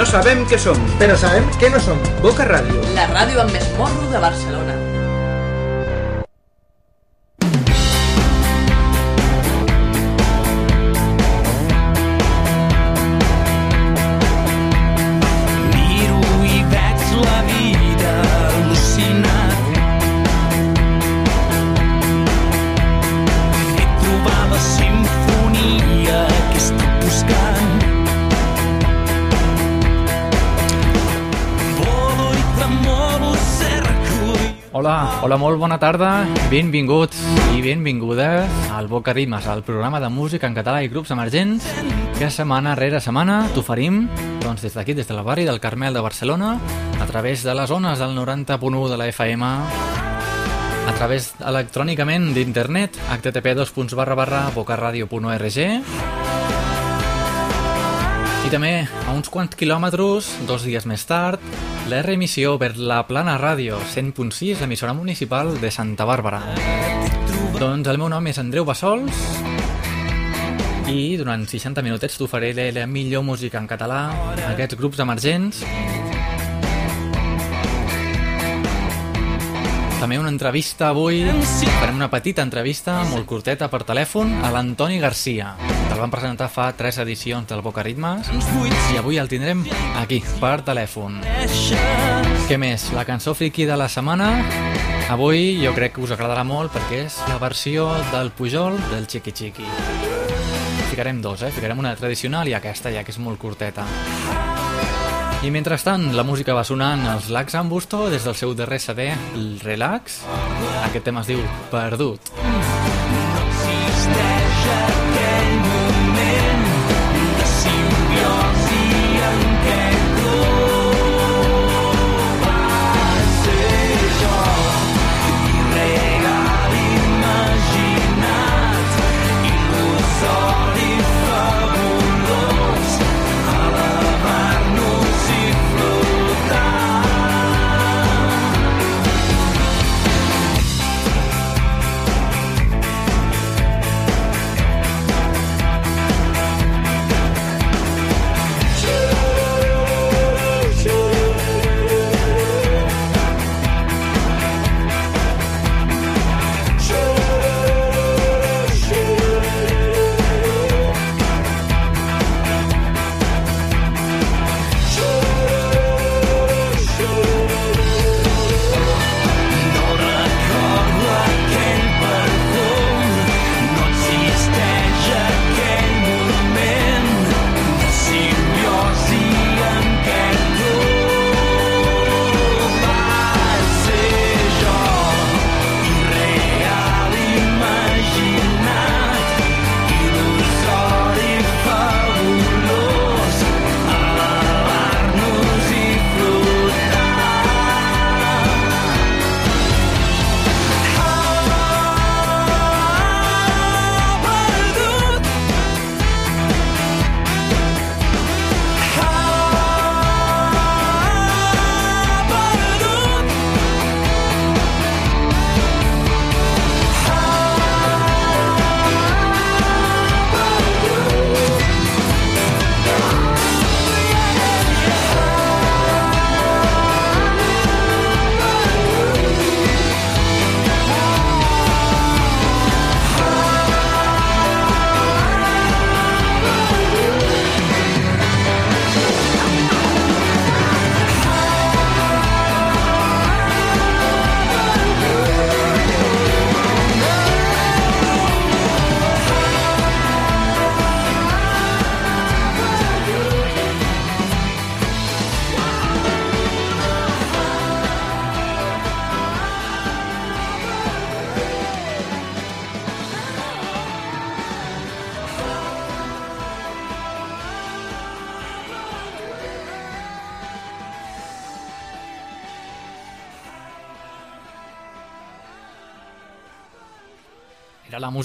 No sabem què som. Però sabem què no som. Boca Ràdio. La ràdio amb més de Barcelona. Hola, molt bona tarda, benvinguts i benvingudes al Boca Ritmes, el programa de música en català i grups emergents que setmana rere setmana t'oferim doncs, des d'aquí, des del barri del Carmel de Barcelona, a través de les ones del 90.1 de la FM, a través electrònicament d'internet, http bocaradio.org i també a uns quants quilòmetres, dos dies més tard, la reemissió per la Plana Ràdio 100.6, l'emissora municipal de Santa Bàrbara. Doncs el meu nom és Andreu Bassols i durant 60 minutets t'oferiré la millor música en català, aquests grups emergents, també una entrevista avui, farem una petita entrevista molt curteta per telèfon a l'Antoni Garcia, el van presentar fa tres edicions del Boca Ritmes i avui el tindrem aquí, per telèfon. Què més? La cançó friki de la setmana avui jo crec que us agradarà molt perquè és la versió del Pujol del Chiqui Chiqui. Ficarem dos, eh? Ficarem una tradicional i aquesta ja que és molt curteta. I mentrestant, la música va sonant als Lacs en Busto des del seu darrer CD, el Relax. Aquest tema es diu Perdut. existeix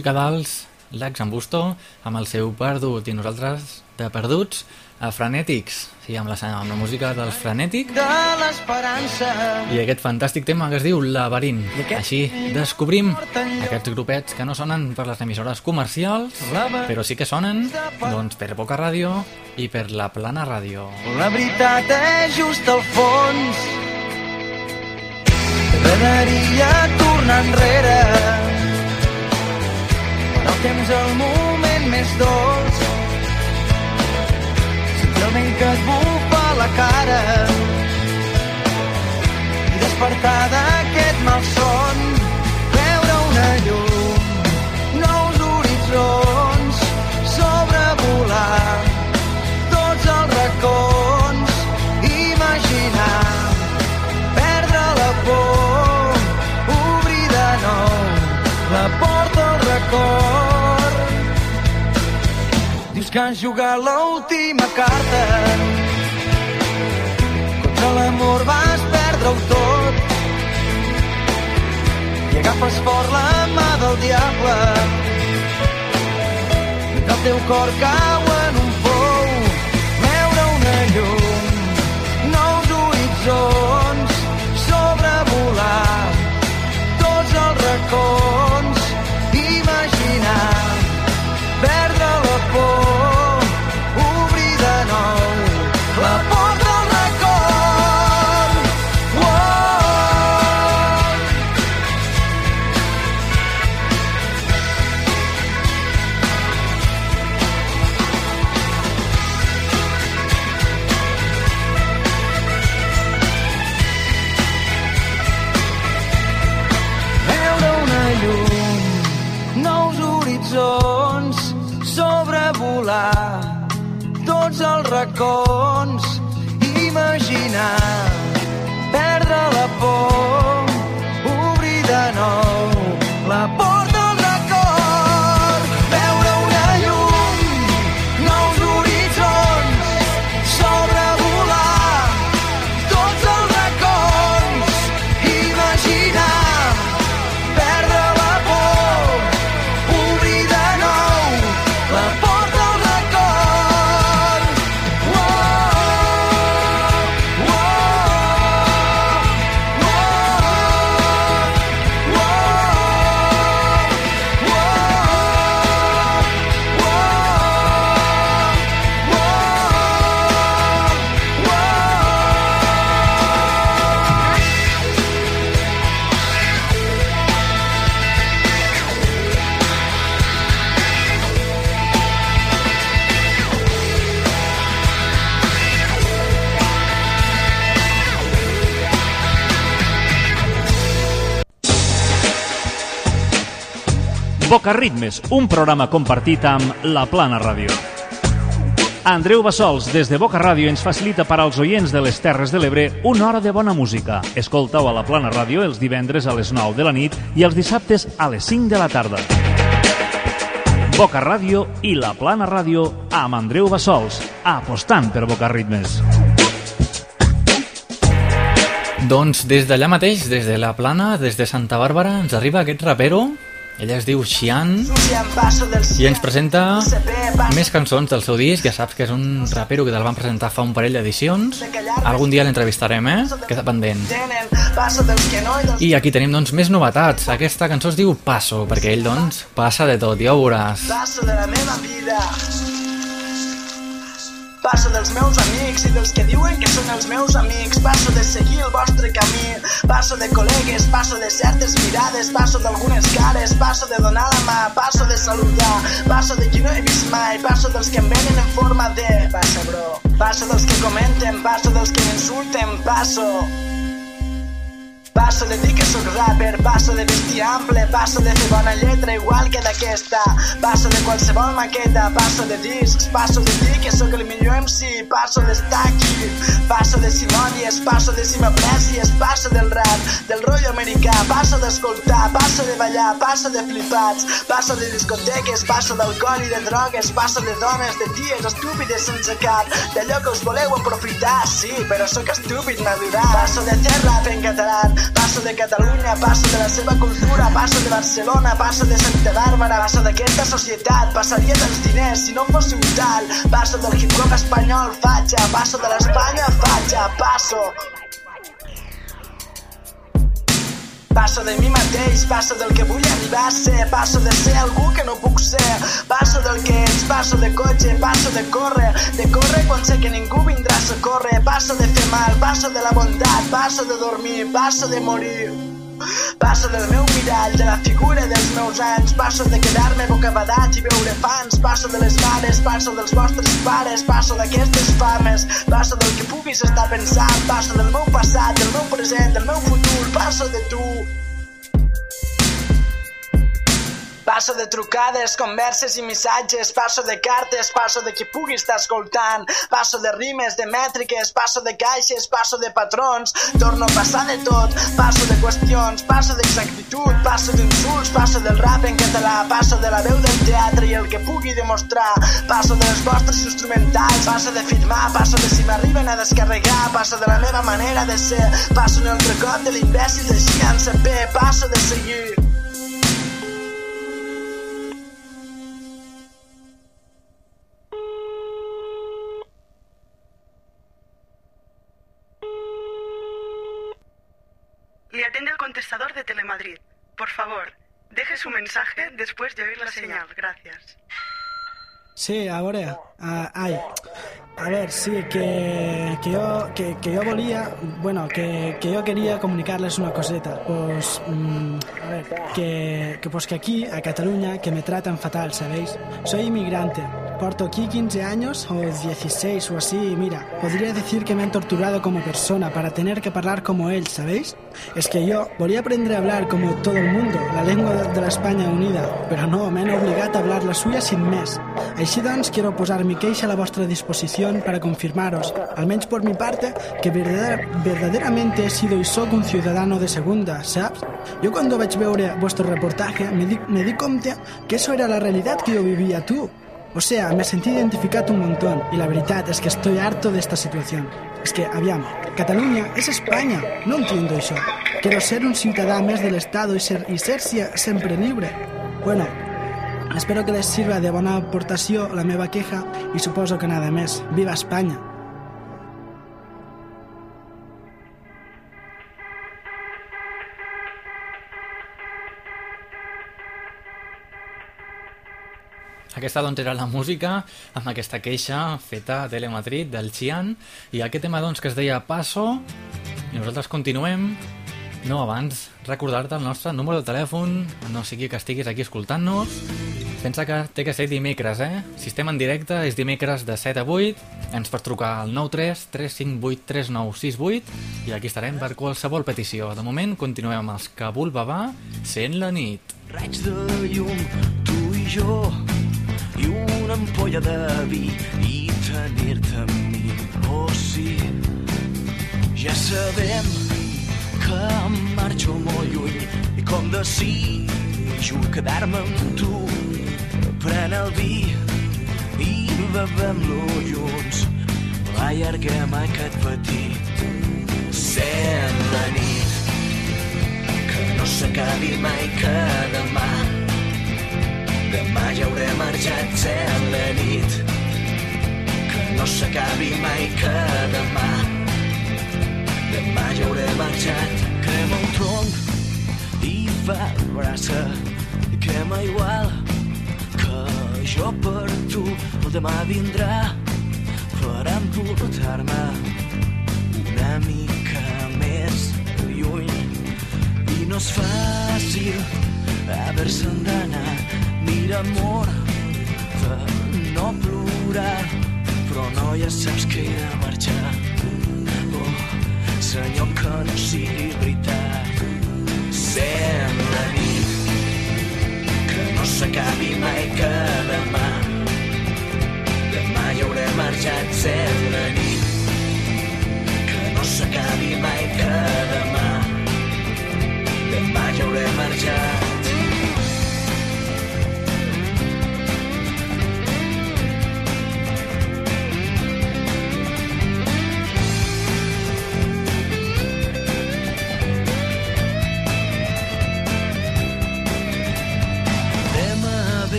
música dels Lax en Busto, amb el seu Perdut, i nosaltres de Perduts, a Frenètics, sí, amb la, amb la música dels Frenètics, de l'esperança. i aquest fantàstic tema que es diu Laberint. Així descobrim aquests grupets que no sonen per les emissores comercials, però sí que sonen doncs, per Boca Ràdio i per La Plana Ràdio. La veritat és just al fons. M'agradaria tornar enrere. Temps el moment més dolç. Sentir el vent que et bufa la cara. I despertar d'aquest malson. Veure una llum, nous horitzons, sobrevolar tots els racons, imaginar, perdre la por, la porta al record. Que has jugat l'última carta, contra l'amor vas perdre-ho tot, i agafes fort la mà del diable, mentre el teu cor cau en un pou, veure una llum, nous horitzons, Boca Ritmes, un programa compartit amb La Plana Ràdio. Andreu Bassols, des de Boca Ràdio, ens facilita per als oients de les Terres de l'Ebre una hora de bona música. Escoltau a La Plana Ràdio els divendres a les 9 de la nit i els dissabtes a les 5 de la tarda. Boca Ràdio i La Plana Ràdio amb Andreu Bassols, apostant per Boca Ritmes. Doncs des d'allà mateix, des de la plana, des de Santa Bàrbara, ens arriba aquest rapero. Ella es diu Xian i ens presenta més cançons del seu disc. Ja saps que és un rapero que te'l van presentar fa un parell d'edicions. Algun dia l'entrevistarem, eh? Queda pendent. I aquí tenim, doncs, més novetats. Aquesta cançó es diu Passo, perquè ell, doncs, passa de tot, ja ho veuràs. Passo de la meva vida. Passo dels meus amics i dels que diuen que són els meus amics. Passo de seguir el vostre camí. Passo de col·legues, passo de certes mirades, passo d'algunes cares, passo de donar la mà, passo de saludar, passo de qui no he vist mai, passo dels que em venen en forma de... Passa, bro. Passo dels que comenten, passo dels que m'insulten, passo. Passo de dir que sóc rapper, passo de vestir ample, passo de fer bona lletra igual que d'aquesta, passo de qualsevol maqueta, passo de discs, passo de dir que sóc el millor MC, passo d'estar aquí, passo de si m'odies, passo de si m'aprecies, passo del rap, del rotllo americà, passo d'escoltar, passo de ballar, passo de flipats, passo de discoteques, passo d'alcohol i de drogues, passo de dones, de ties estúpides sense cap, d'allò que us voleu aprofitar, sí, però sóc estúpid madurat, passo de fer rap en català, Passo de Catalunya, passo de la seva cultura, passo de Barcelona, passo de Santa Bàrbara, passo d'aquesta societat, passaria dels diners si no fóssiu tal. Passo del hip-hop espanyol, fatxa, passo de l'Espanya, fatxa, passo. Passo de mi mateix, passo del que vull arribar a ser, passo de ser algú que no puc ser, passo del que ets, passo de cotxe, passo de córrer, de córrer quan sé que ningú vindrà a socórrer, passo de fer mal, passo de la bondat, passo de dormir, passo de morir. Passo del meu mirall, de la figura dels meus anys, passo de quedar-me bocabadat i veure fans, passo de les mares, passo dels vostres pares, passo d'aquestes fames, passo del que puguis estar pensant, passo del meu passat, del meu present, del meu futur, passo de tu. Passo de trucades, converses i missatges, passo de cartes, passo de qui pugui estar escoltant, passo de rimes, de mètriques, passo de caixes, passo de patrons, torno a passar de tot, passo de qüestions, passo d'exactitud, passo d'insults, passo del rap en català, passo de la veu del teatre i el que pugui demostrar, passo de les vostres instrumentals, passo de firmar, passo de si m'arriben a descarregar, passo de la meva manera de ser, passo en el recot de l'imbècil de Gian CP, passo de seguir. Por favor, deje su mensaje después de oír la señal. Gracias. Sí, a veure, uh, ai, a veure, sí, que, que, jo, que, que jo volia, bueno, que, que jo queria comunicar-les una coseta, pues, mm, a ver, que, que, pues que aquí, a Cataluña, que me tratan fatal, ¿sabéis? Soy inmigrante, porto aquí 15 años o 16 o así, y mira, podría decir que me han torturado como persona para tener que hablar como él, ¿sabéis? Es que yo volia aprender a hablar como todo el mundo, la lengua de la España unida, però no, m'han obligat a hablar la suya sin més. Així doncs, quiero posar mi queixa a la vostra disposició para confirmaros, al menos por mi parte, que verdadera, verdaderamente he sido y soy un ciudadano de segunda, ¿sabes? Yo cuando vaig vuestro reportaje me di, me di que eso era la realidad que yo vivía tú. O sea, me sentí identificado un montón y la verdad es que estoy harto de esta situación. Es que, aviam, Cataluña es España, no entiendo eso. Quiero ser un ciudadano más del Estado y ser, y ser siempre libre. Bueno, espero que les sirva de bona aportació la meva queja i suposo que nada més. Viva Espanya! Aquesta doncs era la música amb aquesta queixa feta a Telemadrid del Xian i aquest tema doncs que es deia Passo i nosaltres continuem no abans recordar-te el nostre número de telèfon no sigui que estiguis aquí escoltant-nos pensa que té que ser dimecres eh? si estem en directe és dimecres de 7 a 8 ens pots trucar al 93 358 3968 i aquí estarem per qualsevol petició de moment continuem amb els Kabul Baba sent la nit Raig de llum, tu i jo i una ampolla de vi i tenir-te amb mi. Oh, sí, ja sabem que marxo molt lluny i com desitjo quedar-me amb tu. Pren el vi i bebem-lo junts. Allarguem aquest petit sent la nit que no s'acabi mai que demà Demà ja hauré marxat sent la nit Que no s'acabi mai que demà Demà ja hauré marxat. Crema un tronc i fa braça Crema igual que jo per tu. El demà vindrà per emportar-me una mica més lluny. I no és fàcil haver-se'n d'anar Mira, amor, de no plorar, però no ja saps que he de marxar. Senyor, que no sigui veritat. Sent la nit, que no s'acabi mai que demà. Demà ja hauré marxat sent la nit, que no s'acabi mai que demà. Demà ja hauré marxat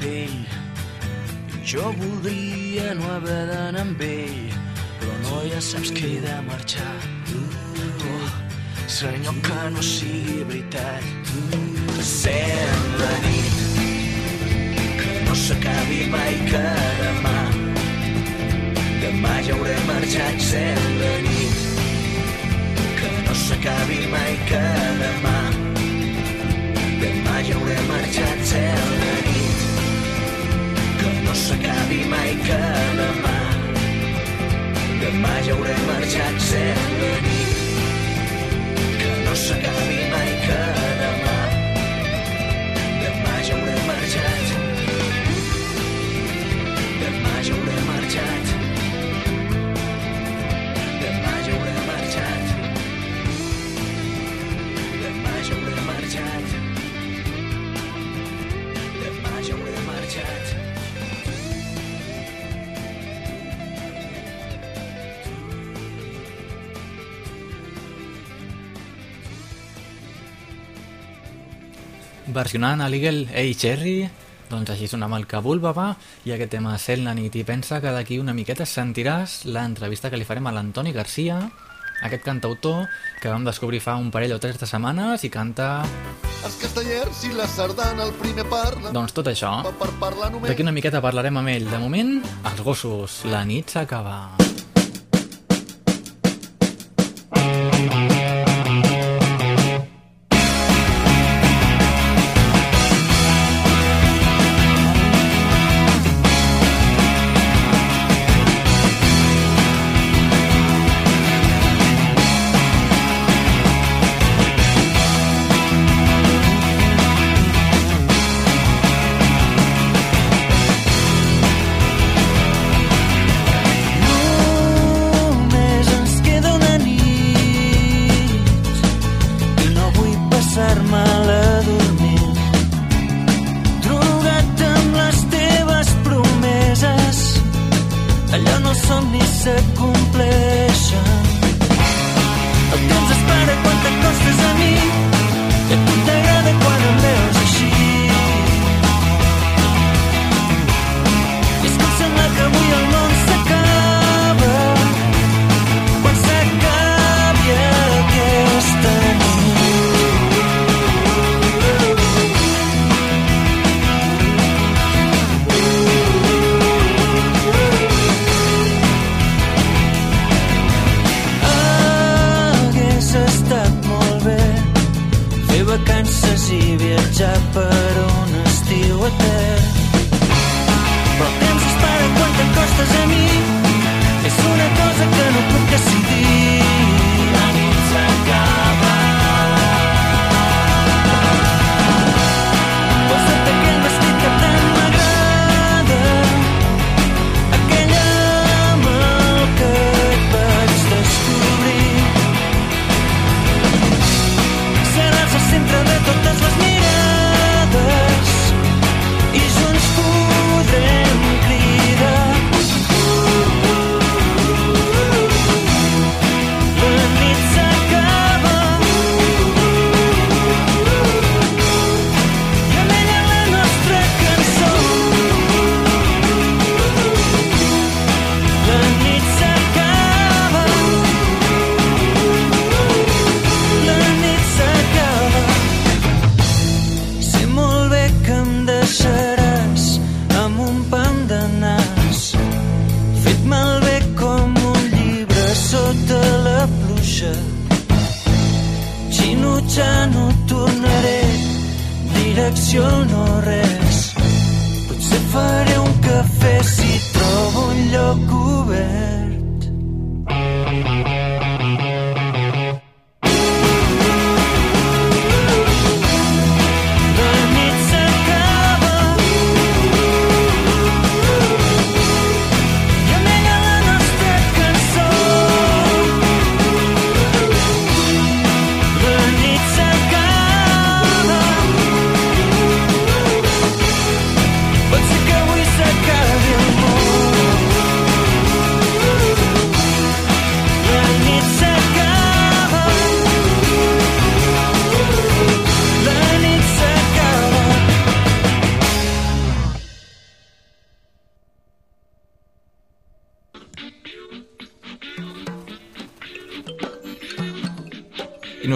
pell. Jo voldria no haver d'anar amb ell, però no ja saps que he de marxar. Oh, senyor, que no sigui veritat. Sent la nit, que no s'acabi mai que demà. Demà ja hauré marxat sent la nit, que no s'acabi mai que demà. Demà ja hauré marxat sent la nit, s'acabi mai que demà. Demà ja hauré marxat sent la nit, que no s'acabi Versionant a l'Eagle Hey Cherry, doncs així sonava el Kabul Baba i aquest tema Cel la nit i pensa que d'aquí una miqueta sentiràs l'entrevista que li farem a l'Antoni Garcia, aquest cantautor que vam descobrir fa un parell o tres de setmanes i canta Els castellers i la sardana el primer parla. doncs tot això. Per, per parlar només... D'aquí una miqueta parlarem amb ell. De moment, els gossos. La nit s'acaba.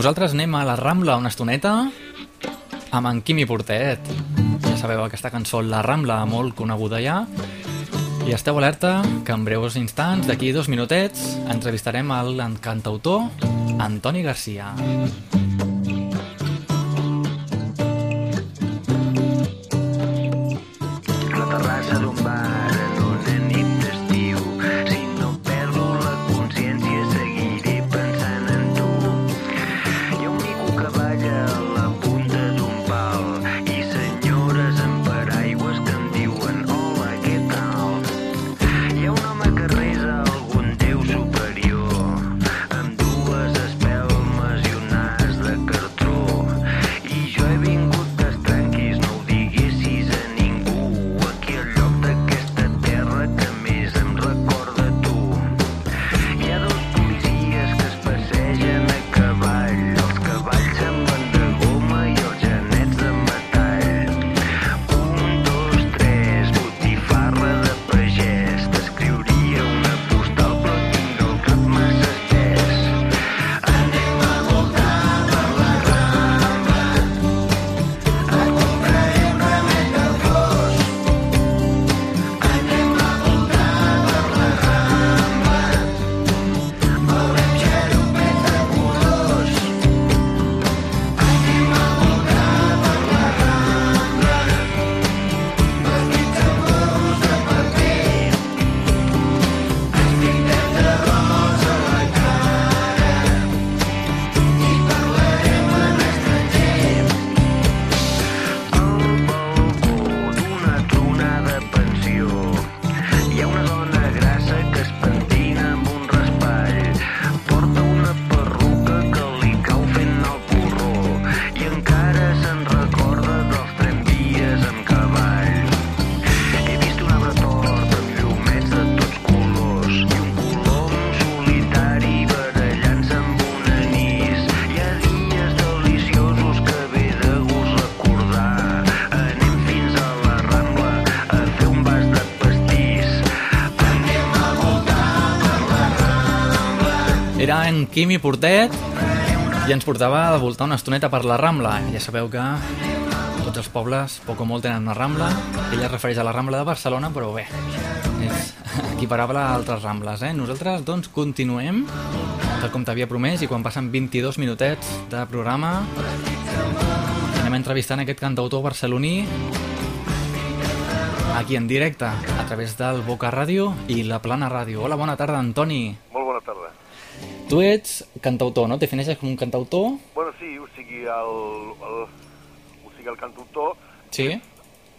Nosaltres anem a la Rambla una estoneta amb en Quimi Portet. Ja sabeu aquesta cançó, La Rambla, molt coneguda ja. I esteu alerta que en breus instants, d'aquí dos minutets, entrevistarem el cantautor Antoni Garcia. la Quimi Portet i ens portava a voltar una estoneta per la Rambla. Ja sabeu que tots els pobles, poc o molt, tenen una Rambla. Ella es refereix a la Rambla de Barcelona, però bé, és equiparable a altres Rambles. Eh? Nosaltres, doncs, continuem, tal com t'havia promès, i quan passen 22 minutets de programa anem entrevistant aquest cantautor barceloní aquí en directe, a través del Boca Ràdio i la Plana Ràdio. Hola, bona tarda, Antoni. Tu ets cantautor, no? Te defineixes com un cantautor? Bueno, sí, o sigui, el, el, o sigui, el cantautor, Sí.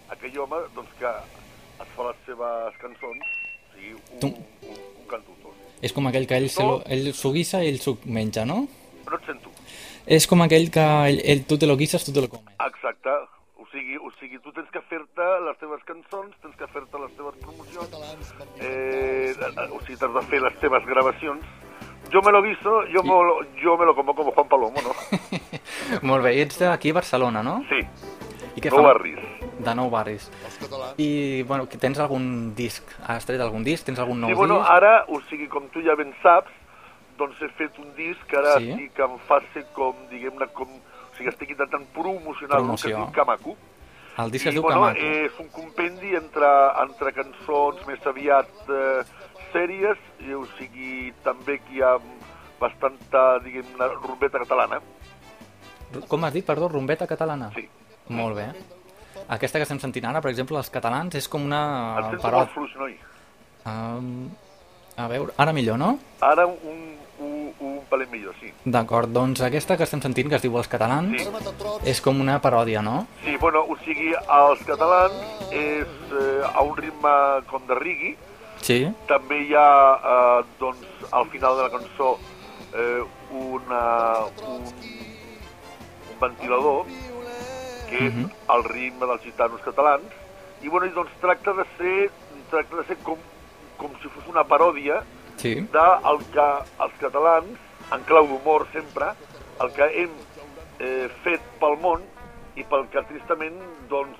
aquell home doncs, que es fa les seves cançons, o sigui, un, Tu- un, un cantautor. És com aquell que ell se lo- ell s'ho guissa i ell s'ho menja, no? No et sento. És com aquell que ell, ell, tu te lo guisses, tu te lo comes. Exacte. O sigui, o sigui, tu tens que fer-te les teves cançons, tens que fer-te les teves promocions, eh, eh, o sigui, t'has de fer les teves gravacions. Jo me lo guiso, yo, me lo, yo me lo como como Juan Palomo, ¿no? Molt bé, i ets d'aquí a Barcelona, no? Sí, I què nou fa? barris. De nou barris. I, bueno, que tens algun disc? Has tret algun disc? Tens algun nou Sí, bueno, disc? ara, o sigui, com tu ja ben saps, doncs he fet un disc que ara Sí. estic en fase com, diguem-ne, com... O sigui, estic intentant promocionar el que es Promoció. diu Kamaku. El disc I, es diu bueno, Camaco. és un compendi entre, entre cançons més aviat eh, sèries, i, o sigui, també que hi ha bastanta, diguem-ne, rumbeta catalana. Com has dit, perdó, rumbeta catalana? Sí. Molt bé. Aquesta que estem sentint ara, per exemple, els catalans, és com una Et sento molt fluix, noi. Um, a veure, ara millor, no? Ara un, un, un palet millor, sí. D'acord, doncs aquesta que estem sentint, que es diu Els Catalans, Sí. és com una paròdia, no? Sí, bueno, o sigui, els catalans és eh, a un ritme com de rigui, Sí. també hi ha, eh, doncs, al final de la cançó eh, una, un, un ventilador, que és Mhm. el ritme dels gitanos catalans, i, bueno, i doncs tracta de ser, tracta de ser com, com si fos una paròdia Sí. del que els catalans, en clau d'humor sempre, el que hem eh, fet pel món i pel que tristament doncs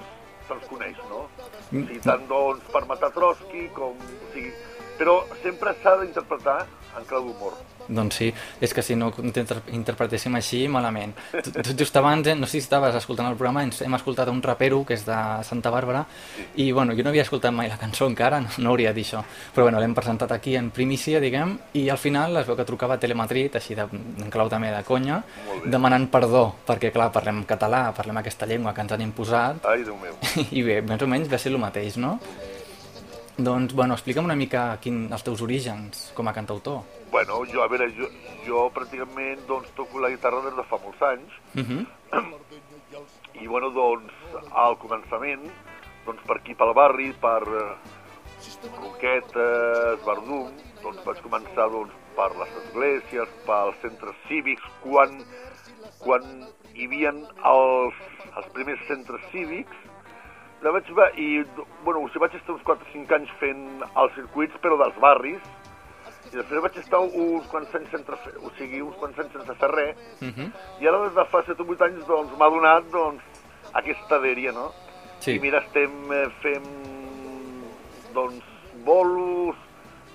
se'ns coneix, no? O sigui, tant doncs per matar Trotsky com... O sigui, però sempre s'ha d'interpretar en clau d'humor. Doncs sí, és que si no interpretéssim així, malament. Tu, tu just abans, no sé si estaves escoltant el programa, ens hem escoltat un rapero que és de Santa Bàrbara, i bueno, jo no havia escoltat mai la cançó encara, no, no hauria de dir això, però bueno, l'hem presentat aquí en primícia, diguem, i al final es veu que trucava a Telemadrid, així de, en clau també de conya, demanant perdó, perquè clar, parlem català, parlem aquesta llengua que ens han imposat, Ai, Déu meu. i bé, més o menys va ser el mateix, no? Doncs, bueno, explica'm una mica quin, els teus orígens com a cantautor. Bueno, jo, a veure, jo, jo pràcticament doncs, toco la guitarra des de fa molts anys, Uh -huh. i bueno, doncs, al començament, doncs per aquí pel barri, per eh, Roquetes, Verdum, doncs vaig començar doncs, per les esglésies, pels centres cívics, quan, quan hi havia els, els primers centres cívics, la vaig, va, i bueno, o sigui, vaig estar uns 4 o 5 anys fent els circuits, però dels barris, i després vaig estar uns quants anys sense fer, o sigui, uns quants anys sense fer res, Uh -huh. i ara des de fa 7 o 8 anys doncs, m'ha donat doncs, aquesta dèria, no? Sí. I mira, estem eh, fent doncs, bolos,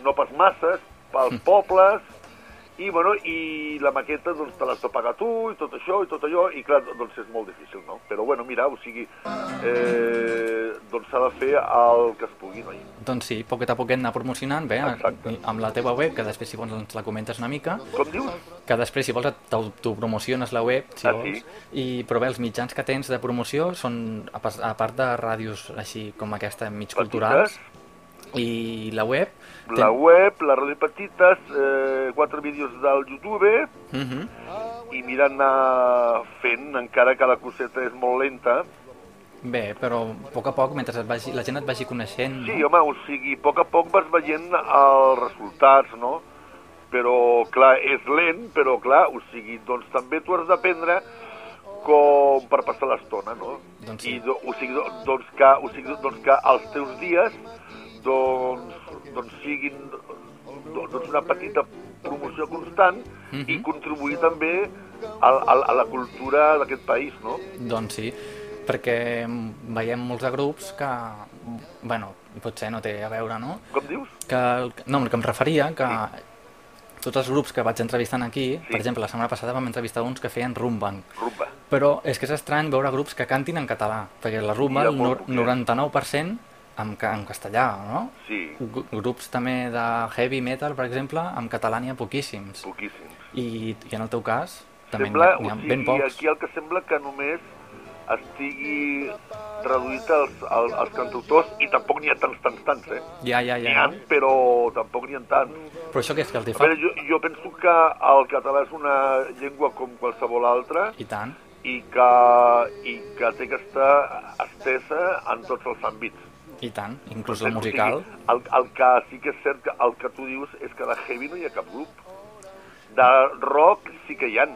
no pas masses, pels pobles, i, bueno, i la maqueta doncs, te l'has de pagar tu, i tot això, i tot allò, i clar, doncs és molt difícil, no? Però bueno, mira, o sigui, eh, doncs s'ha de fer el que es pugui, no? Doncs sí, poquet a poquet anar promocionant, bé, amb la teva web, que després si vols ens la comentes una mica. Com dius? Que després si vols t'autopromociones la web, si Ah, vols. sí? I, però bé, els mitjans que tens de promoció són, a part de ràdios així com aquesta, mig culturals, i la web... La web, la ràdio petites, eh, quatre vídeos del YouTube, Uh -huh. i mira anar fent, encara que la coseta és molt lenta. Bé, però a poc a poc, mentre et vagi, la gent et vagi coneixent... Sí, home, o sigui, a poc a poc vas veient els resultats, no? Però, clar, és lent, però, clar, o sigui, doncs també tu has d'aprendre com per passar l'estona, no? Doncs I, do, o sigui, do, doncs, que, o sigui, doncs que els teus dies doncs, doncs siguin do- doncs una petita promoció constant i contribuir també a, a, a la cultura d'aquest país, no? Doncs sí, perquè veiem molts de grups que, bueno, potser no té a veure, no? Com dius? Que, no, el que em referia, que tots els grups que vaig entrevistant aquí, per exemple, la setmana passada vam entrevistar uns que feien rumba, Rumba. però és que és estrany veure grups que cantin en català, perquè la rumba, el molt nor- 99% en, en castellà, no? Sí. Gru- Grups també de heavy metal, per exemple, en català n'hi ha poquíssims. Poquíssims. I, i en el teu cas, també n'hi ha, o n'hi ha sigui, ben pocs. aquí el que sembla que només estigui reduït als, als, als cantautors i tampoc n'hi ha tants, tants, tants, eh? Ja, ja, N'hi ja. ha, però tampoc n'hi ha tants. Però això què és que hi A fa? veure, jo, jo penso que el català és una llengua com qualsevol altra I tant. i que, i que té que estar estesa en tots els àmbits. I tant, inclús O el sigui, musical. El, el que sí que és cert que el que tu dius és que de heavy no hi ha cap grup. De rock sí que hi ha,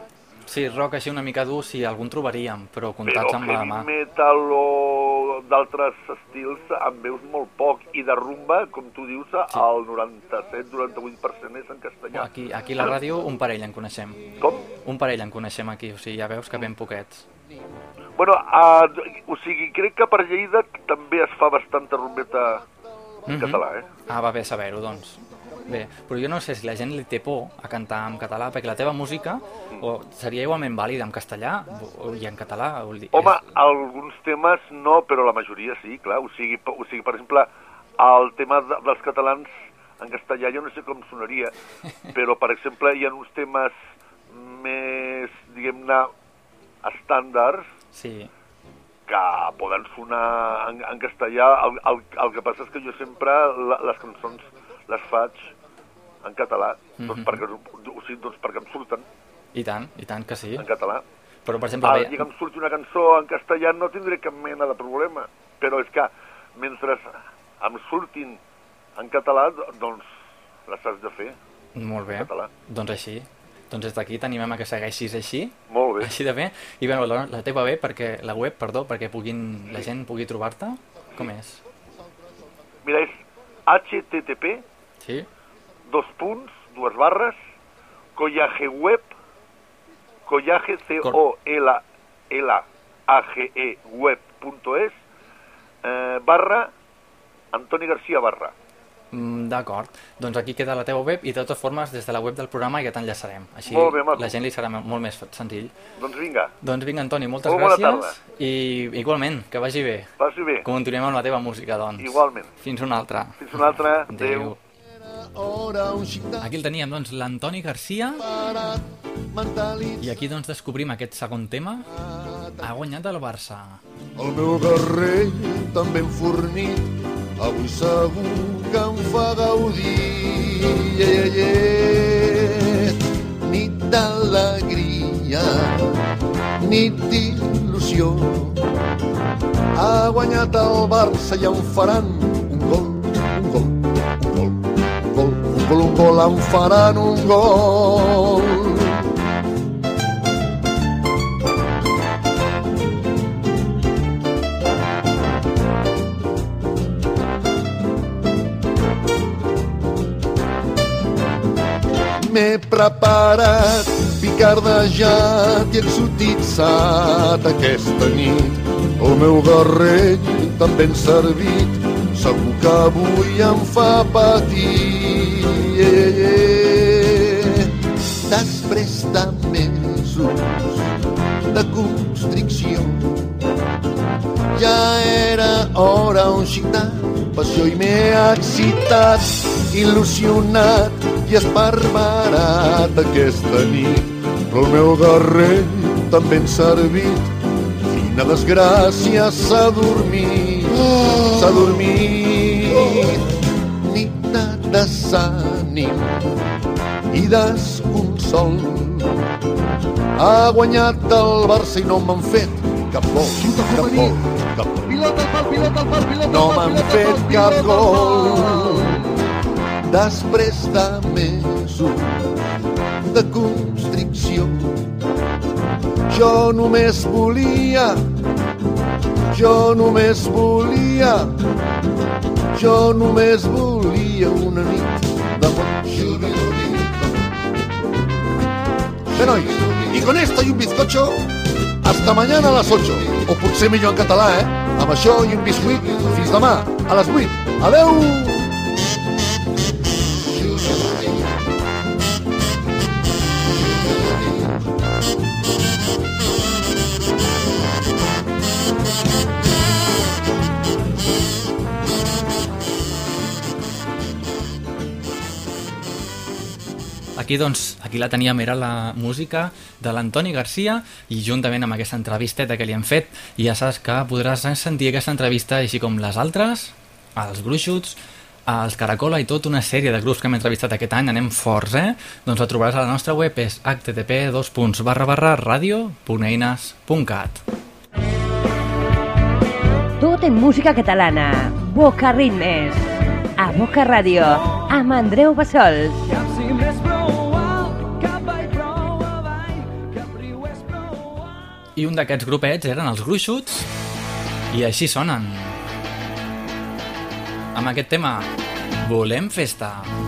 Sí, rock així una mica dur, sí, algun trobaríem, però però comptats amb la mà. metal o d'altres estils en veus molt poc. I de rumba, com tu dius, el 97-98% és en castellà. Aquí, aquí a la ràdio un parell en coneixem. Com? Un parell en coneixem aquí, o sigui, ja veus que ben poquets. Bueno, uh, o sigui, crec que per Lleida també es fa bastanta rumbeta en Mhm. català, eh? Ah, va bé saber-ho, doncs. Bé, però jo no sé si la gent li té por a cantar en català, perquè la teva música o seria igualment vàlida en castellà o, i en català. Vull dir, Home, alguns temes no, però la majoria sí, clar. O sigui, o sigui per exemple, el tema de, dels catalans en castellà jo no sé com sonaria, però, per exemple, hi ha uns temes més, diguem-ne, estàndards Sí, que poden sonar en, en castellà. El, el, el que passa és que jo sempre la, les cançons les faig en català, doncs, Mhm. perquè, o sigui, doncs perquè em surten i tant, i tant que sí. en català. Però, per exemple, Ah, bé, que em surti una cançó en castellà no tindré cap mena de problema, però és que mentre em surtin en català, do- doncs les has de fer molt bé, en català. doncs així. Doncs des d'aquí t'animem a que segueixis així, Molt bé. així de bé. I bé, la, la teva bé, perquè la web, perdó, perquè puguin, la gent pugui trobar-te, com és? Mira, és http, Sí? dos punts, dues barres, collageweb, collage, c o l l a g e web.es, eh, barra, Antoni Garcia barra. Mm, D'acord. Doncs aquí queda la teva web i de totes formes des de la web del programa ja t'enllaçarem. Així Molt bé, maco. la gent li serà molt més senzill. Doncs vinga, Doncs vinga, Antoni, moltes Molt bona gràcies. tarda. I igualment, que vagi bé. passi bé. Continuem amb la teva música, doncs. Igualment. Fins una altra. Fins una altra. Adéu. Xic Aquí el teníem, doncs, l'Antoni Garcia. I aquí, doncs, descobrim aquest segon tema. Ha guanyat el Barça. El meu guerrer també enfornit avui segur que em fa gaudir. Yeah, yeah. Nit d'alegria, nit d'il·lusió. Ha guanyat el Barça i en faran un gol, un gol, un gol, un gol, un gol, un gol, en faran un gol. M'he preparat, picardejat i exotitzat aquesta nit. El meu guerrer també en servit, segur que avui em fa patir. Yeah, yeah. Després de mesos de constricció, ja era hora un de passió i m'he excitat, il·lusionat i esparverat aquesta nit. Però el meu guerrer també en servit, fina desgràcia s'ha dormit, s'ha dormit. Nit de desànim i desconsol. Ha guanyat el Barça i no m'han fet cap gol, cap gol, cap gol. Pilota al pal, pilota al pal, pilota No m'han fet cap gol. Després de mesos de constricció, jo només volia, jo només volia, jo només volia una nit d'amor. Bé, nois, y con esto y un bizcocho, hasta mañana a las 8. O potser millor en català, eh? Amb això i un biscuit, fins demà, a les 8. Adeu! Aquí, doncs, aquí la teníem, era la música de l'Antoni Garcia i juntament amb aquesta entrevisteta que li hem fet ja saps que podràs sentir aquesta entrevista així com les altres, els gruixuts, els Caracola i tota una sèrie de grups que hem entrevistat aquest any, anem forts, eh? Doncs la trobaràs a la nostra web, és http radio.eines.cat Tot en música catalana. Boca Ritmes. A Boca Ràdio. Amb Andreu Bassols. I un d'aquests grupets eren els gruixuts i així sonen. Amb aquest tema, volem festa. Són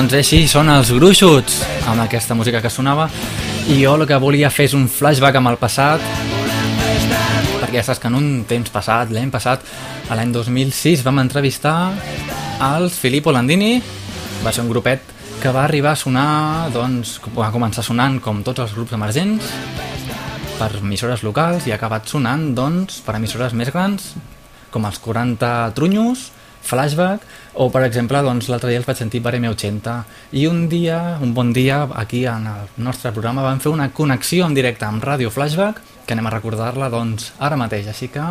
Doncs així són els gruixuts, amb aquesta música que sonava, i jo el que volia fer és un flashback amb el passat, perquè ja saps que en un temps passat, l'any passat, a l'any 2006, vam entrevistar als Filippo Landini, va ser un grupet que va arribar a sonar, doncs, va començar sonant com tots els grups emergents, per emissores locals i ha acabat sonant, doncs, per emissores més grans, com els 40 Trunyos, Flashback, o per exemple, doncs, l'altre dia els vaig sentir per M80 i un dia, un bon dia, aquí en el nostre programa vam fer una connexió en directe amb Ràdio Flashback, que anem a recordar-la, doncs, ara mateix, així que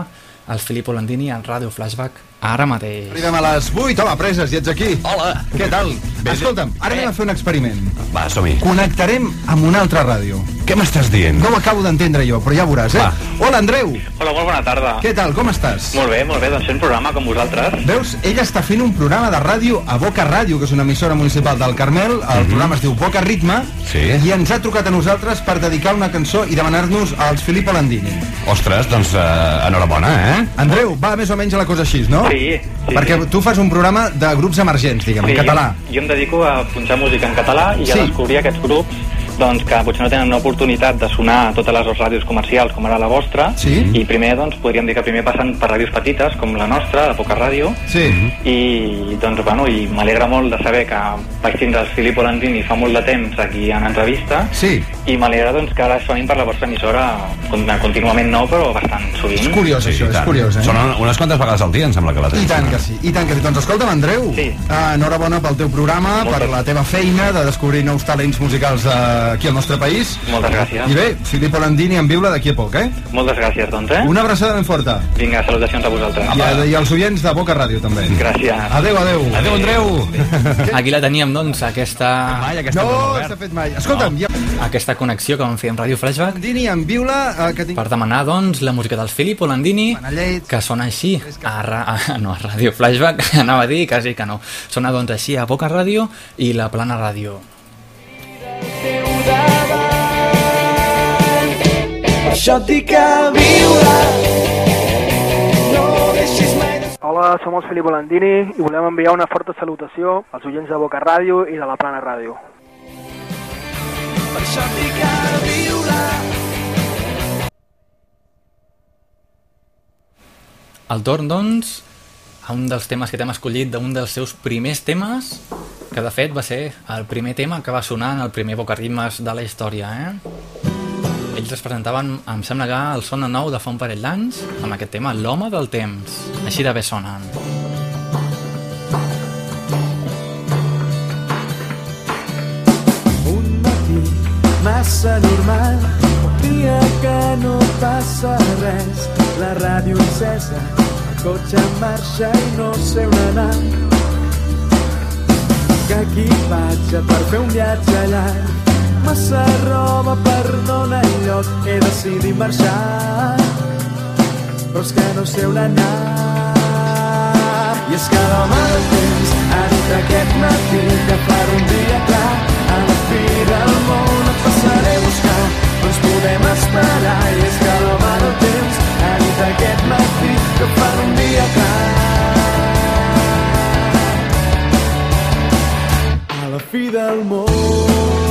el Filippo Landini en Ràdio Flashback ara mateix. Arribem a les 8, home, preses, i ets aquí. Hola. Què tal? Bé, Escolta'm, ara anem a fer un experiment. Va, som-hi. Connectarem amb una altra ràdio. Què m'estàs dient? No ho acabo d'entendre jo, però ja ho veuràs, eh? Va. Hola, Andreu. Hola, molt bona tarda. Què tal, com estàs? Molt bé, molt bé, doncs fent programa com vosaltres. Veus, ella està fent un programa de ràdio a Boca Ràdio, que és una emissora municipal del Carmel. El Mhm. programa es diu Boca Ritme. Sí. I ens ha trucat a nosaltres per dedicar una cançó i demanar-nos als Filippo Landini. Ostres, doncs uh, enhorabona, eh? Andreu, va més o menys a la cosa així, no? Sí, sí, Perquè tu fas un programa de grups emergents, diguem, en català. Jo, jo em dedico a punxar música en català i Sí. a descobrir aquests grups doncs, que potser no tenen una oportunitat de sonar a totes les ràdios comercials com ara la vostra Sí. i primer doncs, podríem dir que primer passen per ràdios petites com la nostra, la Poca Ràdio Sí. i doncs bueno, i m'alegra molt de saber que vaig tindre el Filippo Landini fa molt de temps aquí en entrevista Sí. i m'alegra doncs, que ara sonin per la vostra emissora con- contínuament no, però bastant sovint. És curiós, Sí, això, i és curiós, eh? Són unes quantes vegades al dia, em sembla que la I tens. tant que sí, i tant que sí. Doncs escolta'm, Andreu, Sí. uh, enhorabona pel teu programa, Moltes. per la teva feina de descobrir nous talents musicals uh, aquí al nostre país. Moltes gràcies. I bé, Filippo Landini en viure d'aquí a poc, eh? Moltes gràcies, doncs, eh? Una abraçada ben forta. Vinga, salutacions a vosaltres. I, a, I als oients de Boca Ràdio, també. Gràcies. Adéu, adéu. Adéu, Andreu. Aquí la teníem, doncs, aquesta, Mai, aquesta No, s'ha fet mai. Escolta'm, ja... aquesta connexió que vam fer amb Ràdio Flashback Landini en viula, uh, que tinc... per demanar, doncs, la música del Filippo Landini, que sona així a, ra a, no, a Ràdio Flashback, anava a dir, quasi que no. Sona, doncs, així a Boca Ràdio i la Plana Ràdio. Això et dic que viure. No deixis mai de... Hola, som els Filippo Landini i volem enviar una forta salutació als oients de Boca Ràdio i de la Plana Ràdio. Per això et dic que viure. El torn, doncs, a un dels temes que t'hem escollit d'un dels seus primers temes, que de fet va ser el primer tema que va sonar en el primer Bocaritmes de la història, eh? Ells es presentaven, em sembla que el Sona Nou de fa un parell d'anys, amb aquest tema, L'home del temps. Així de bé sonen. Un matí massa normal, un dia que no passa res, la ràdio encesa, el cotxe en marxa i no sé on anar. Que equipatge per fer un viatge llarg, massa roba per donar lloc, he decidit marxar, però és que no sé on anar. I és que l'home del temps ha aquest matí que farà un dia clar a la fi del món et passaré a buscar. No ens podem esperar i és que l'home del temps ha aquest matí que farà un dia clar a la fi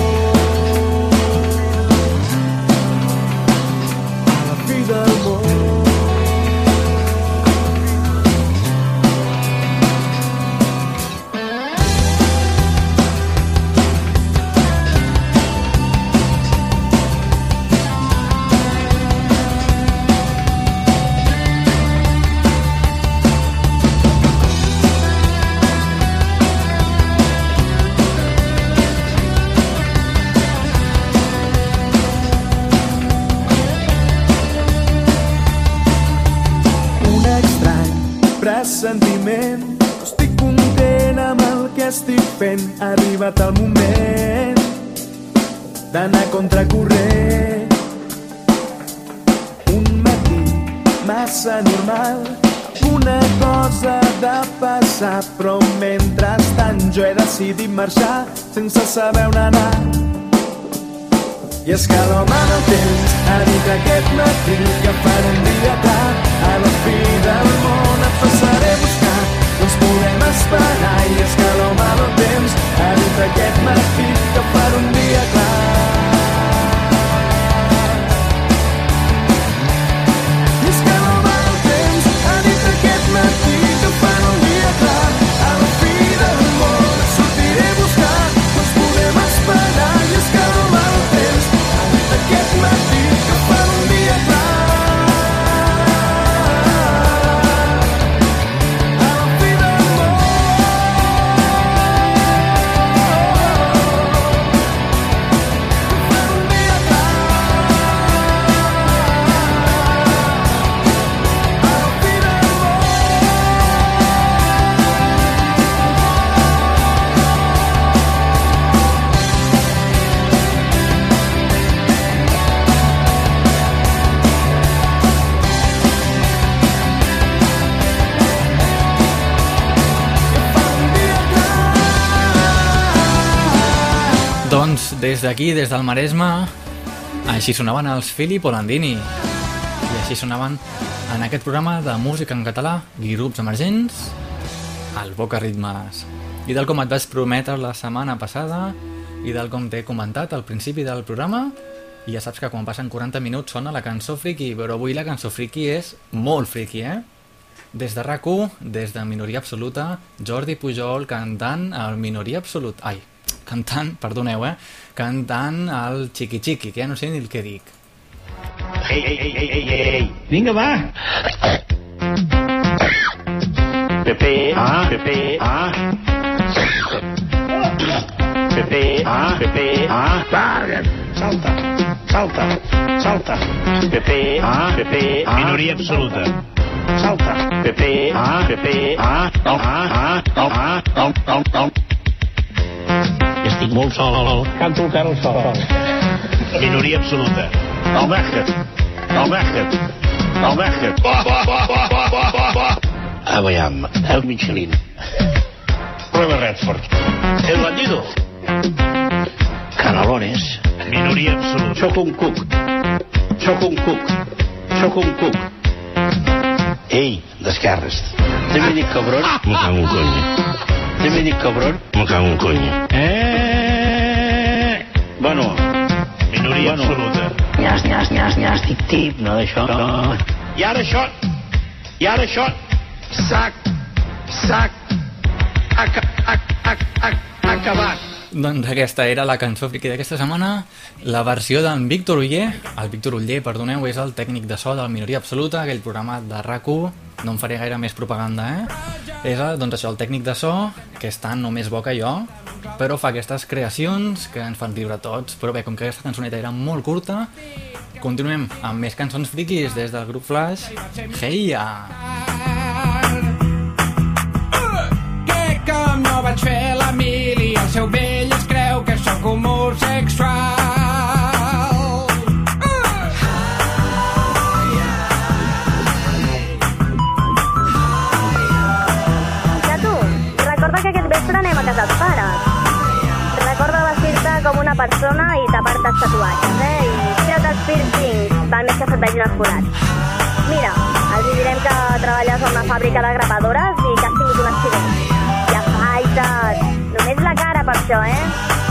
arribat el moment d'anar contracorrent. Un matí massa normal, una cosa de passar, però mentrestant jo he decidit marxar sense saber on anar. I és que l'home del temps ha dit aquest matí que farà un dia clar a la fi del món et passaré a buscar ens podem esperar i és que l'home del temps ha dit Yeah. Des d'aquí, des del Maresme, així sonaven els Filip Olandini. I així sonaven en aquest programa de música en català grups emergents, el Boca Ritmes. I tal com et vaig prometre la setmana passada i tal com t'he comentat al principi del programa, i ja saps que quan passen 40 minuts sona la cançó friki, però avui la cançó friki és molt friki, eh? Des de rac des de Minoria Absoluta, Jordi Pujol cantant el Minoria Absolut... Ai, cantant, perdoneu, eh? Cantant el Chiqui Chiqui, que ja no sé ni el que dic. Ei, ei, ei, ei, ei, ei. Vinga, va. Pepe, ah, Pepe, ah. Pepe, ah, Pepe, ah. Va, salta, salta, salta. Pepe, ah, Pepe, ah. Minoria absoluta. Salta. Pepe, ah, Pepe, ah. Ah, ah, tom, ah, tom, tom, tom canto molt sol. Canto el Carol sol. Minoria absoluta. El Bàsquet. El Bàsquet. El Bàsquet. Ba, ba, ba. A Miami. El Michelin. Prueba Redford. El Batido. Canalones. Minoria absoluta. Soc un cuc. Soc un cuc. Soc un cuc. Ei, d'esquerres. Dominic Cabrón. Me cago un coño. Dominic Cabrón. Me cago un coño. Eh? Bueno. Minoria bueno. absoluta. Nyas, nyas, nyas, nyas, tip, tip, no d'això. No. I ara això. I ara això. Sac. Sac. Aca, ac, ac, ac, acabat. Doncs aquesta era la cançó friki d'aquesta setmana, la versió d'en Víctor Uller. El Víctor Uller, perdoneu, és el tècnic de so del Minoria Absoluta, aquell programa de rac no em faré gaire més propaganda, eh? És, doncs això, el tècnic de so, que és tan més bo que jo, però fa aquestes creacions que ens fan viure a tots. Però bé, com que aquesta cançoneta era molt curta, continuem amb més cançons friquis des del grup Flash. Hey, ya! que com no vaig fer la mili el seu vell sóc homosexual tu, recorda que aquest vespre anem a casa els pares. Recorda vestir-te com una persona i tapar-te els eh? I tira't els piercings, més que se't vegin els. Mira, els direm que treballes a una fàbrica de grapadores i que un accident. I afaita't! Només la cara per això, eh?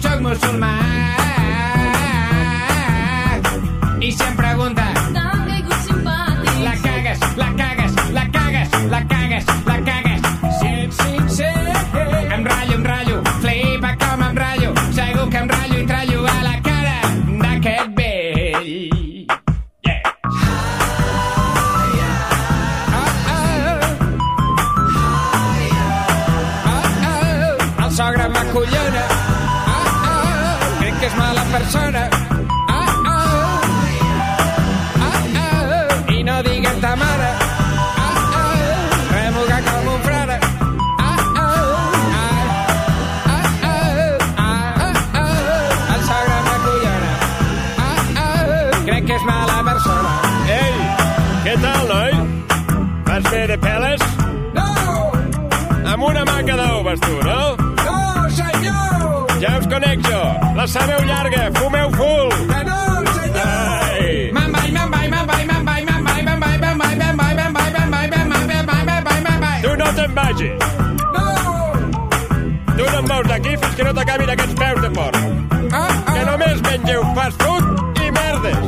chug much on my sabeu llarga, fumeu full. Que no, senyor! Ai. Me'n vaig, me'n vaig, me'n vaig, me'n vaig, me'n vaig, me'n vaig, me'n vaig, me'n vaig, me'n vaig, me'n vaig, me'n vaig, me'n vaig, me'n vaig, me'n vaig. Tu no te'n vagis. No! Tu no em veus d'aquí fins que no t'acabin aquests peus de porc. Que només mengeu fast food i merdes.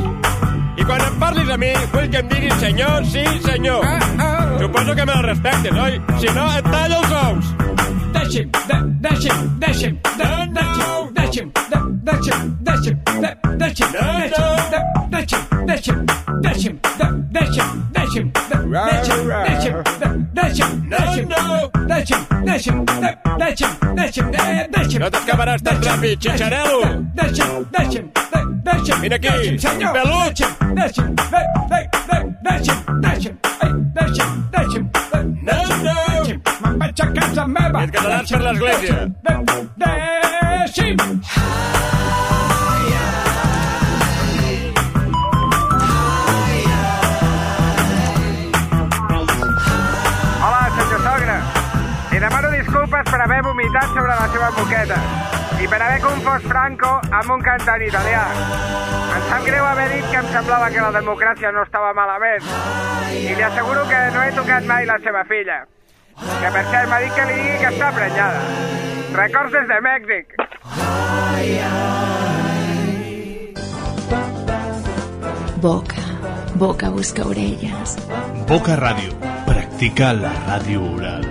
I quan em parlis a mi, vull que em diguis senyor, sí, senyor. Suposo que me la respectes, oi? Si no, et tallo els ous. Deixi'm, de- Nando! Deixa'm, deixa'm, de, deixa'm, deixa'm, de, deixa'm. No t'escaparàs tan ràpid, xinxarelo! Deixa'm, deixa'm, de, deixa'm. Vine aquí, deixa'm, senyor. pelut! Deixa'm, deixa'm, de, de, de, deixa'm, deixa'm, ai, deixa'm, deixa'm, de, Nando! Deixa'm, me'n vaig a casa meva. I et quedaràs per l'església. Deixa'm, deixa'm. deixa'm. Sobre la seva moqueta i per haver confós Franco amb un cantant italià. Em sap greu haver dit que em semblava que la democràcia no estava malament. I li asseguro que no he tocat mai la seva filla. Que per cert m'ha dit que li digui que està prenyada. Records des de Mèxic. Boca, boca busca orelles. Boca Ràdio. Practica la ràdio oral.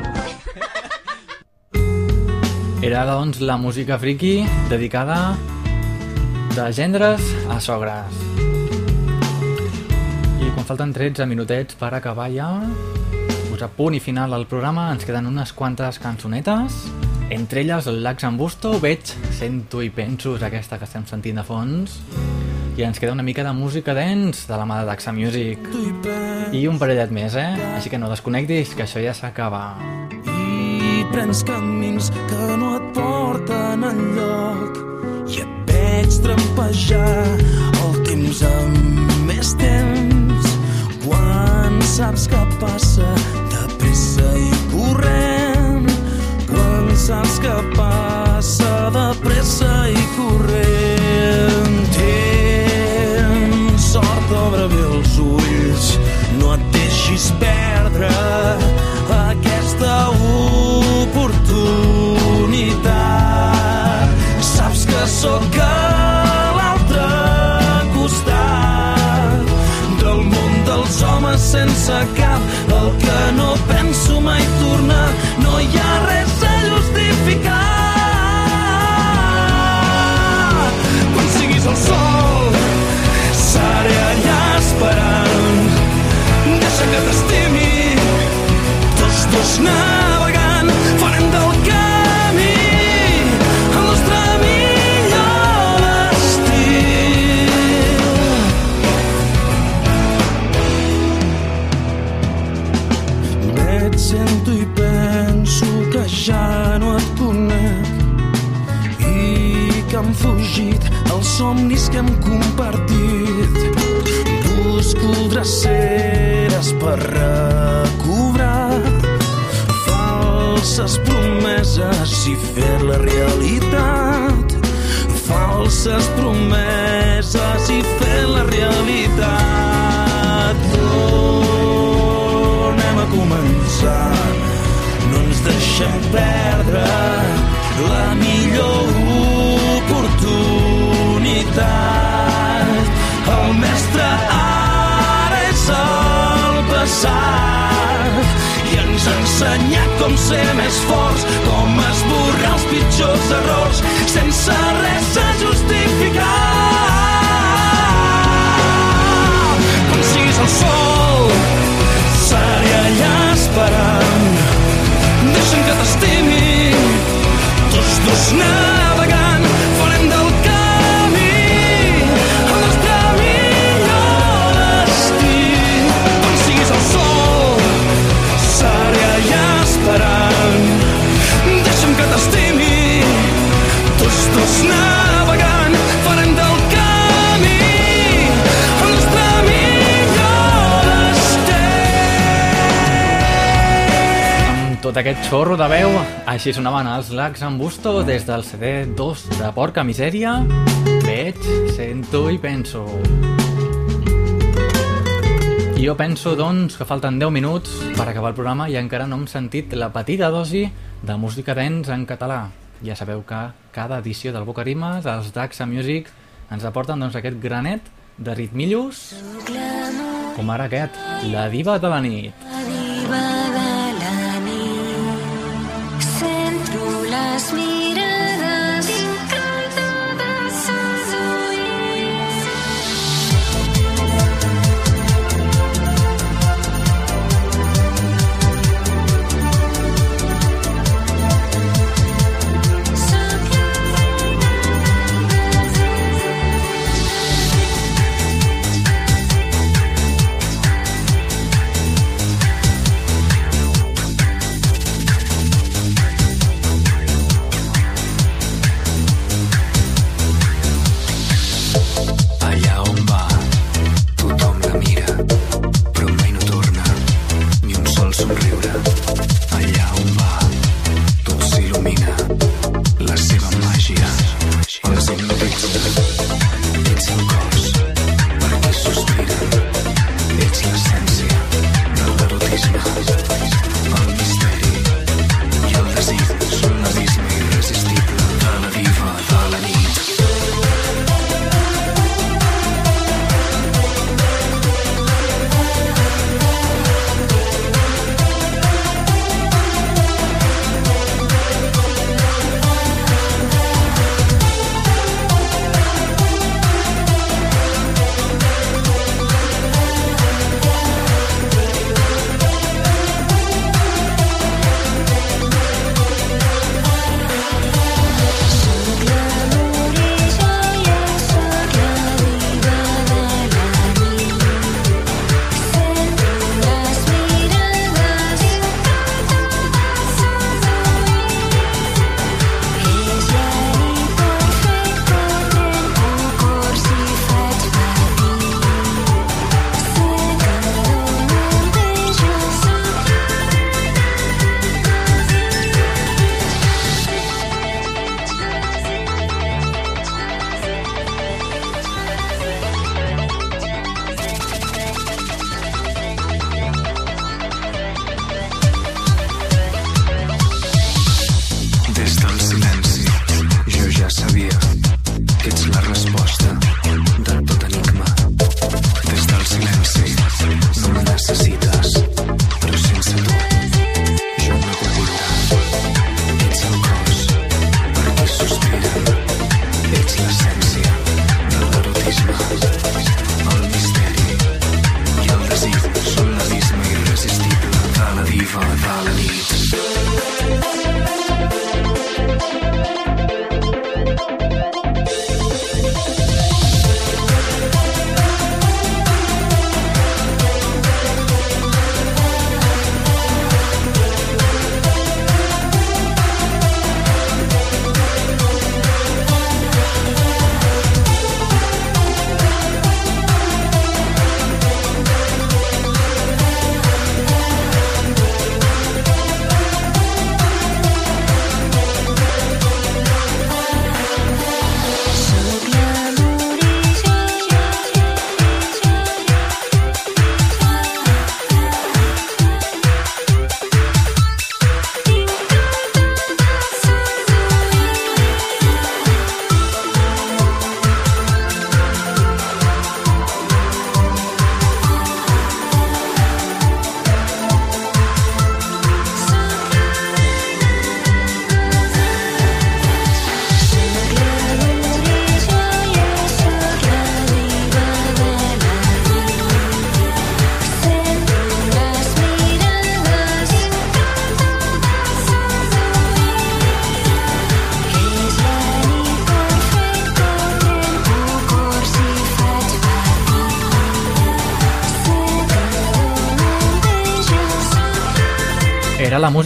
Era, doncs, la música friki dedicada de gendres a sogres. I quan falten 13 minutets per acabar ja, posar punt i final al programa, ens queden unes quantes cançonetes, entre elles el Lax en Busto, veig, sento i penso, és aquesta que estem sentint de fons, i ens queda una mica de música dance de la mà de Daxa Music. I un parellet més, eh? Així que no desconnectis, que això ja s'acaba. Prens camins que no et porten enlloc. I et veig trampejar el temps amb més temps. Quan saps que passa de pressa i corrent. Quan saps que passa de pressa i corrent. Tens sort obre bé els ulls No hi ha res a justificar. Quan siguis el sol, seré allà esperant. Deixa que t'estimi, tots dos ja no et conec i que han fugit els somnis que hem compartit. Busco dreceres per recobrar falses promeses i fer la realitat. Falses promeses i fer la realitat. Tornem a començar, ens deixem perdre la millor oportunitat. El mestre ara és el passat i ens ha ensenyat com ser més forts, com esborrar els pitjors errors sense res a Deixa'm que t'estimi, tots dos navegant, farem aquest xorro de veu, així sonaven els Lacs en Busto des del CD 2 de Porca Misèria. Veig, sento i penso. I jo penso, doncs, que falten 10 minuts per acabar el programa i encara no hem sentit la petita dosi de música dance en català. Ja sabeu que cada edició del Boca Rimes, els Daxa Music, ens aporten doncs, aquest granet de ritmillos, com ara aquest, La diva de la nit.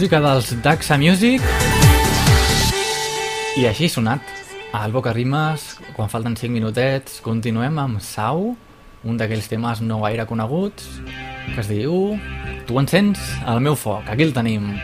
música dels Daxa Music. I així sonat al Boca Rimes, quan falten 5 minutets continuem amb Sau un d'aquells temes no gaire coneguts que es diu Tu encens el meu foc, aquí el tenim.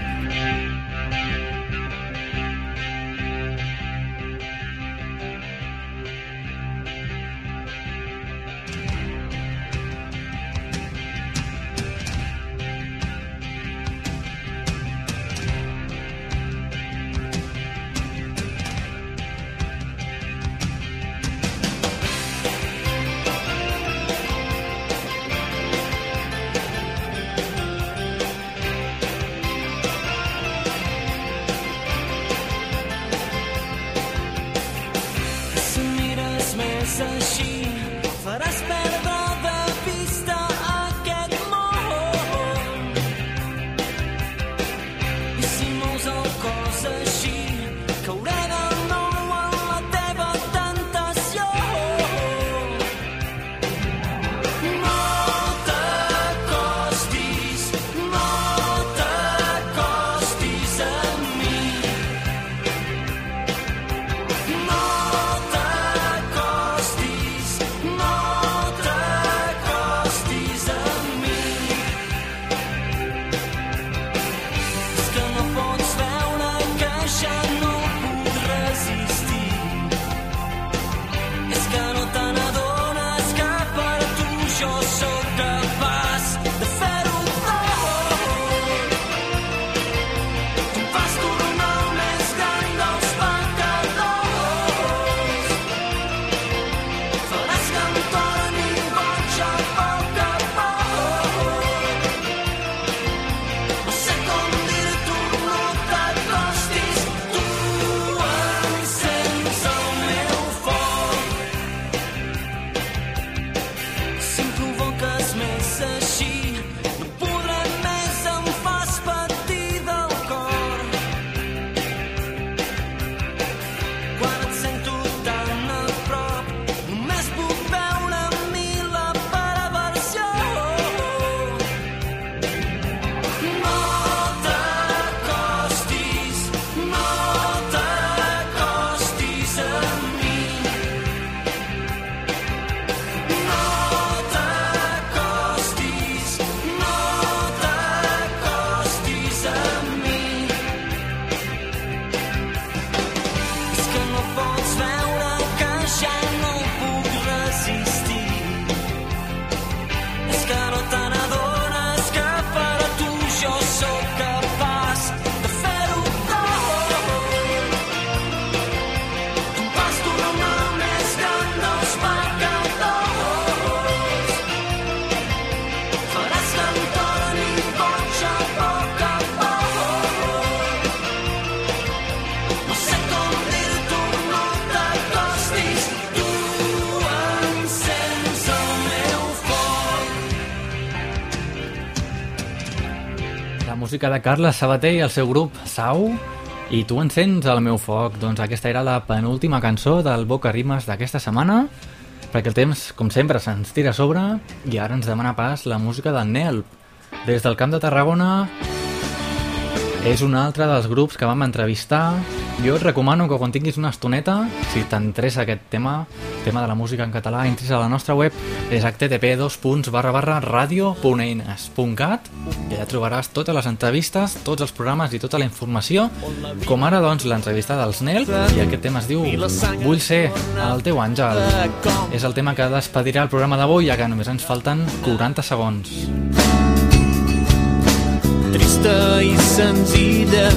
Música de Carles Sabater i el seu grup Sau i tu encens el meu foc. Doncs aquesta era la penúltima cançó del Boca Rimes d'aquesta setmana perquè el temps, com sempre, se'ns tira a sobre i ara ens demana pas la música del Nelp. Des del Camp de Tarragona és un altre dels grups que vam entrevistar. Jo et recomano que quan tinguis una estoneta, si t'interessa aquest tema, tema de la música en català, entris a la nostra web, és http radio.eines.cat i allà trobaràs totes les entrevistes, tots els programes i tota la informació, com ara doncs l'entrevista dels Nel, i aquest tema es diu Vull ser el teu àngel. És el tema que despedirà el programa d'avui, ja que només ens falten 40 segons. trista i senzilla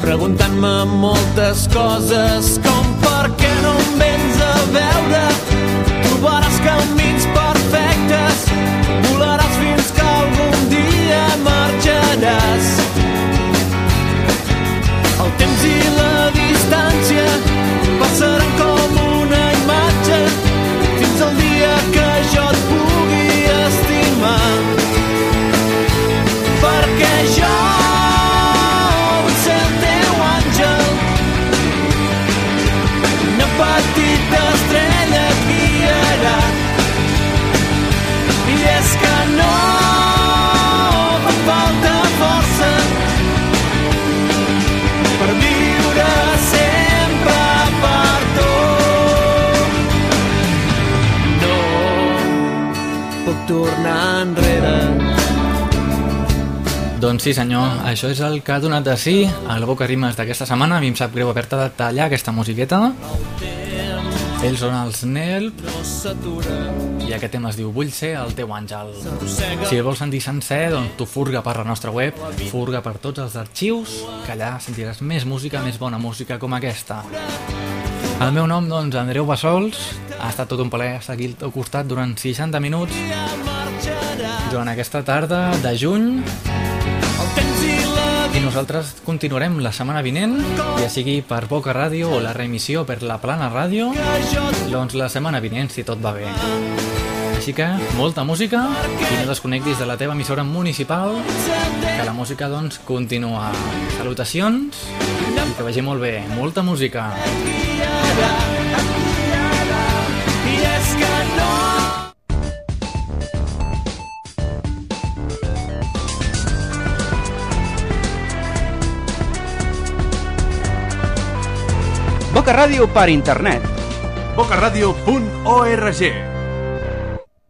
preguntant-me moltes coses com per què no em a veure trobaràs camins perfectes Doncs sí senyor, això és el que ha donat de sí al Boca Rimes d'aquesta setmana. A mi em sap greu haver-te de tallar aquesta musiqueta. Ells són els Nelp i aquest tema es diu Vull ser el teu àngel. Si el vols sentir sencer, doncs tu furga per la nostra web, furga per tots els arxius, que allà sentiràs més música, més bona música com aquesta. El meu nom, doncs, Andreu Bassols. Ha estat tot un plaer estar aquí al teu costat durant 60 minuts durant aquesta tarda de juny nosaltres continuarem la setmana vinent, ja sigui per Boca Ràdio o la reemissió per la Plana Ràdio, doncs la setmana vinent, si tot va bé. Així que, molta música i no desconnectis de la teva emissora municipal, que la música, doncs, continua. Salutacions i que vagi molt bé. Molta música. i és que no Boca Ràdio per internet. bocaradio.org